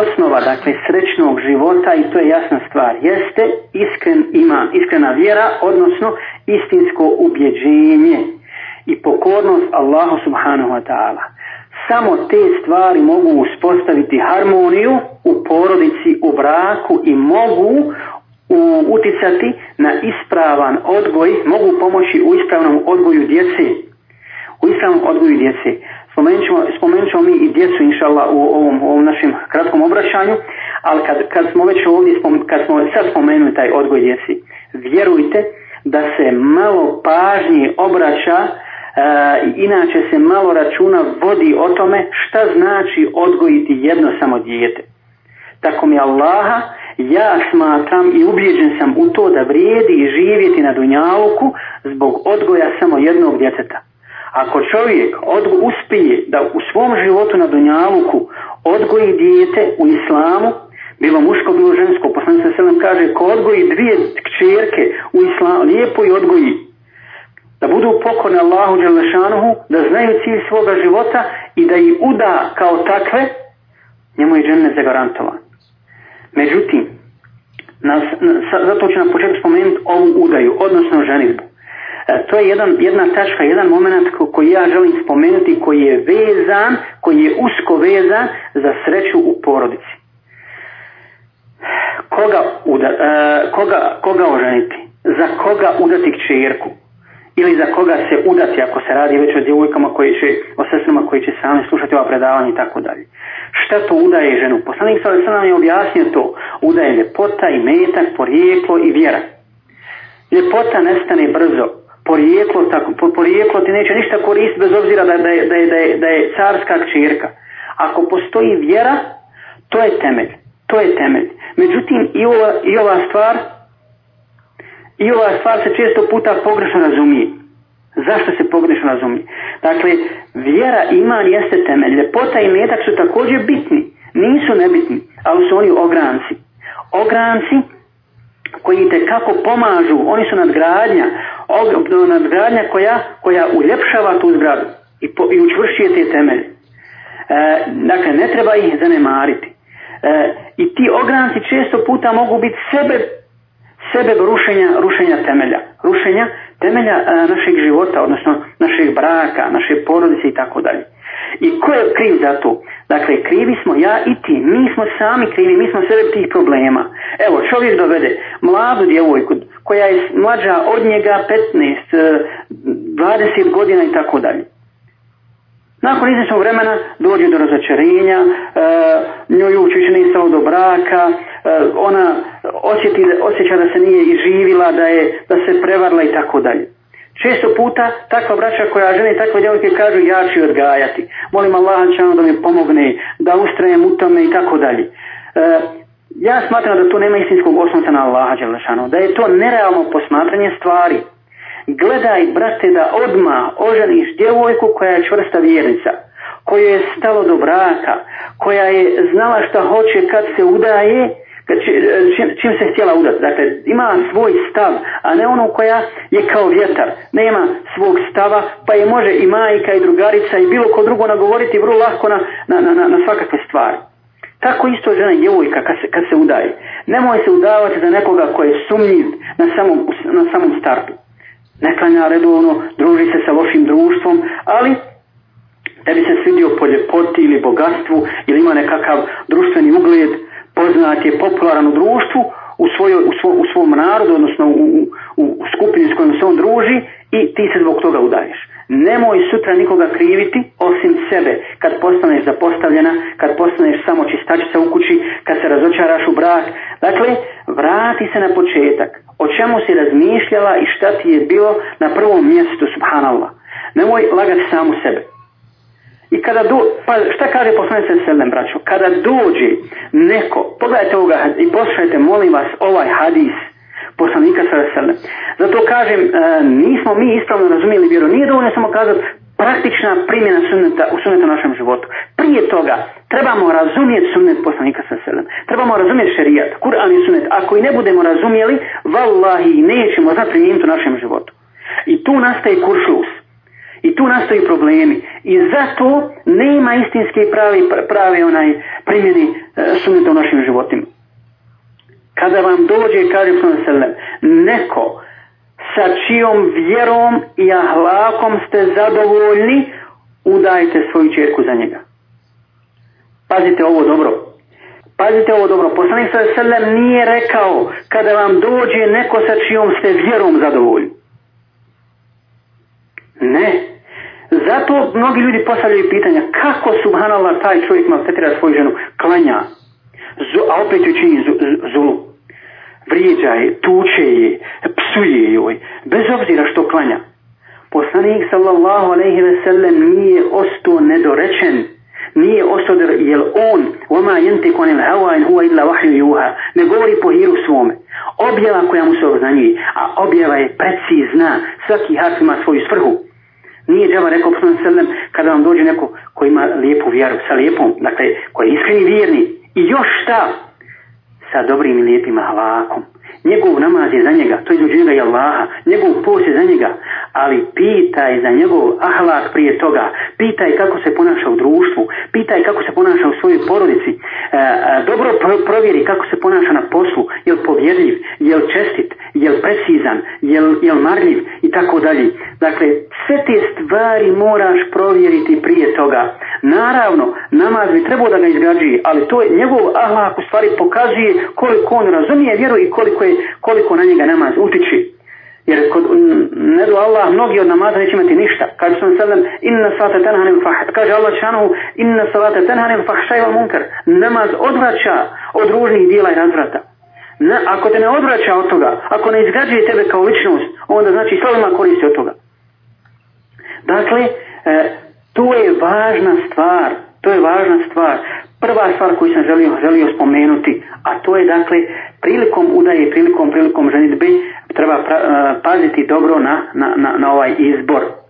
osnova dakle srećnog života i to je jasna stvar jeste iskren iskrena vjera odnosno istinsko ubjeđenje i pokornost Allahu subhanahu wa ta'ala. Samo te stvari mogu uspostaviti harmoniju u porodici, u braku i mogu uticati na ispravan odgoj, mogu pomoći u ispravnom odgoju djece. U ispravnom odgoju djece. Spomenut ćemo, mi i djecu, inšala u ovom, u ovom našem kratkom obraćanju, ali kad, kad smo već ovdje, kad smo sad spomenuli taj odgoj djeci, vjerujte da se malo pažnje obraća e, inače se malo računa vodi o tome šta znači odgojiti jedno samo dijete. Tako mi Allaha, ja smatram i ubijeđen sam u to da vrijedi i živjeti na Dunjaluku zbog odgoja samo jednog djeteta. Ako čovjek uspije da u svom životu na Dunjaluku odgoji dijete u islamu, bilo muško, bilo žensko, poslanik se selam kaže, ko odgoji dvije kćerke u islamu, lijepo i odgoji, da budu pokorne Allahu Đelešanuhu, da znaju cilj svoga života i da ih uda kao takve, njemu je žene zagarantovan. Međutim, zato ću na početku spomenuti ovu udaju, odnosno ženitbu. E, to je jedan, jedna tačka, jedan moment koji ja želim spomenuti, koji je vezan, koji je usko vezan za sreću u porodici. Koga, uda, e, koga, koga oženiti? Za koga udati kćerku? Ili za koga se udati ako se radi već o djevojkama koji će, o sestrama koji će sami slušati ova predavanja i tako dalje. Šta to udaje ženu? Poslanik sa nam je objasnio to. Udaje ljepota i metak, porijeklo i vjera. Ljepota nestane brzo, porijeklo, tako, porijeklo ti neće ništa koristiti bez obzira da, da, je, da, da, je, carska kćerka. Ako postoji vjera, to je temelj. To je temelj. Međutim, i ova, i ova stvar i ova stvar se često puta pogrešno razumije. Zašto se pogrešno razumije? Dakle, vjera, iman jeste temelj. Ljepota i metak su također bitni. Nisu nebitni, ali su oni ogranci. Ogranci koji te kako pomažu, oni su nadgradnja, ogromna nadgradnja koja, koja uljepšava tu zgradu i, po, i učvršuje te temelje. E, dakle, ne treba ih zanemariti. E, I ti ogranci često puta mogu biti sebe, sebe rušenja, rušenja temelja. Rušenja temelja e, našeg života, odnosno našeg braka, naše porodice i tako dalje. I ko je kriv za to? Dakle, krivi smo ja i ti. Mi smo sami krivi, mi smo sebe tih problema. Evo, čovjek dovede mladu djevojku koja je mlađa od njega 15, 20 e, godina i tako dalje. Nakon izvjesnog vremena dođe do razočarenja, e, njoj ne od do braka, e, ona osjeća da se nije iživila, da, je, da se prevarla i tako dalje. Često puta takva braća koja žene takve djevojke kažu ja ću odgajati. Molim Allah da mi pomogne, da ustrajem u tome i tako dalje. E, ja smatram da to nema istinskog osnovca na Allaha Đelešanu, da je to nerealno posmatranje stvari. Gledaj, brate, da odma oženiš djevojku koja je čvrsta vjernica, koja je stalo do braka, koja je znala šta hoće kad se udaje Znači, e, čim se htjela udati. Dakle, ima svoj stav, a ne ono koja je kao vjetar. Nema svog stava, pa je može i majka i drugarica i bilo ko drugo nagovoriti vrlo lako na, na, na, na svakakve stvari. Tako isto žena i djevojka kad se, kad se udaje. Nemoj se udavati za nekoga koji je sumnjiv na samom, na samom startu. Neka klanja redovno, druži se sa lošim društvom, ali da bi se svidio po ljepoti ili bogatstvu ili ima nekakav društveni ugled, poznat je popularan u društvu, u, u, svom, narodu, odnosno u, u, u skupini s kojom se on druži i ti se zbog toga udaješ. Nemoj sutra nikoga kriviti osim sebe kad postaneš zapostavljena, kad postaneš samo čistačica u kući, kad se razočaraš u brak. Dakle, vrati se na početak. O čemu si razmišljala i šta ti je bilo na prvom mjestu, subhanallah. Nemoj lagati samo sebe. I kada do, pa šta kaže poslanik sellem, braćo? Kada dođe neko, pogledajte ovoga i poslušajte molim vas ovaj hadis poslanika sellem. Zato kažem, e, nismo mi ispravno razumijeli vjeru. Nije dovoljno samo kazati praktična primjena sunneta u sunnetu našem životu. Prije toga trebamo razumjeti sunnet poslanika sa selem. Trebamo razumjeti šerijat, Kur'an i sunnet. Ako i ne budemo razumjeli, vallahi nećemo znati u našem životu. I tu nastaje kuršus. I tu nastaju problemi. I zato nema istinske pravi, prave onaj primjeni e, sunnita u našim životima. Kada vam dođe, kaže Selem, neko sa čijom vjerom i ahlakom ste zadovoljni, udajte svoju čerku za njega. Pazite ovo dobro. Pazite ovo dobro, poslanik sallam nije rekao kada vam dođe neko sa čijom ste vjerom zadovoljni. Ne zato mnogi ljudi postavljaju pitanja kako subhanallah taj čovjek maltretira svoju ženu, klanja, a opet joj čini zulu. Vrijeđa je, tuče je, psuje joj, bez obzira što klanja. Poslanik sallallahu alaihi ve sellem nije ostao nedorečen, nije ostao jer on oma jente عَنِ Hava in vahju ne govori po hiru svome. Objava koja mu se obznanjuje, a objava je precizna, svaki harf ima svoju svrhu. Nije džaba rekao poslanik sallam kada vam dođe neko koji ima lijepu vjeru, sa lijepom, dakle koji je iskreni vjerni i još šta sa dobrim i lijepim ahlakom. Njegov namaz je za njega, to je između njega i Allaha, njegov post je za njega, ali pitaj za njegov ahlak prije toga, pitaj kako se ponaša u društvu, pitaj kako se ponaša u svojoj porodici, e, e, dobro provjeri kako se ponaša na poslu, jel povjerljiv, jel čestit, jel precizan, jel, li marljiv i tako dalje. Dakle, sve te stvari moraš provjeriti prije toga. Naravno, namaz bi trebao da ga izgrađuje, ali to je njegov ahlak u stvari pokazuje koliko on razumije vjeru i koliko, je, koliko na njega namaz utiči. Jer kod ne do Allah mnogi od namaza neće imati ništa. Kaže sam sallam, inna salata tenhanem Kaže Allah čanu, inna salata tenhanim fahšaj wa munkar. Namaz odvraća od ružnih dijela i razvrata. ako te ne odvraća od toga, ako ne izgrađuje tebe kao ličnost, onda znači slabo ima koristi od toga. Dakle, e, to je važna stvar. To je važna stvar. Prva stvar koju sam želio, želio spomenuti, a to je dakle prilikom udaje, prilikom, prilikom ženitbe, treba pa, e, paziti dobro na, na, na, na ovaj izbor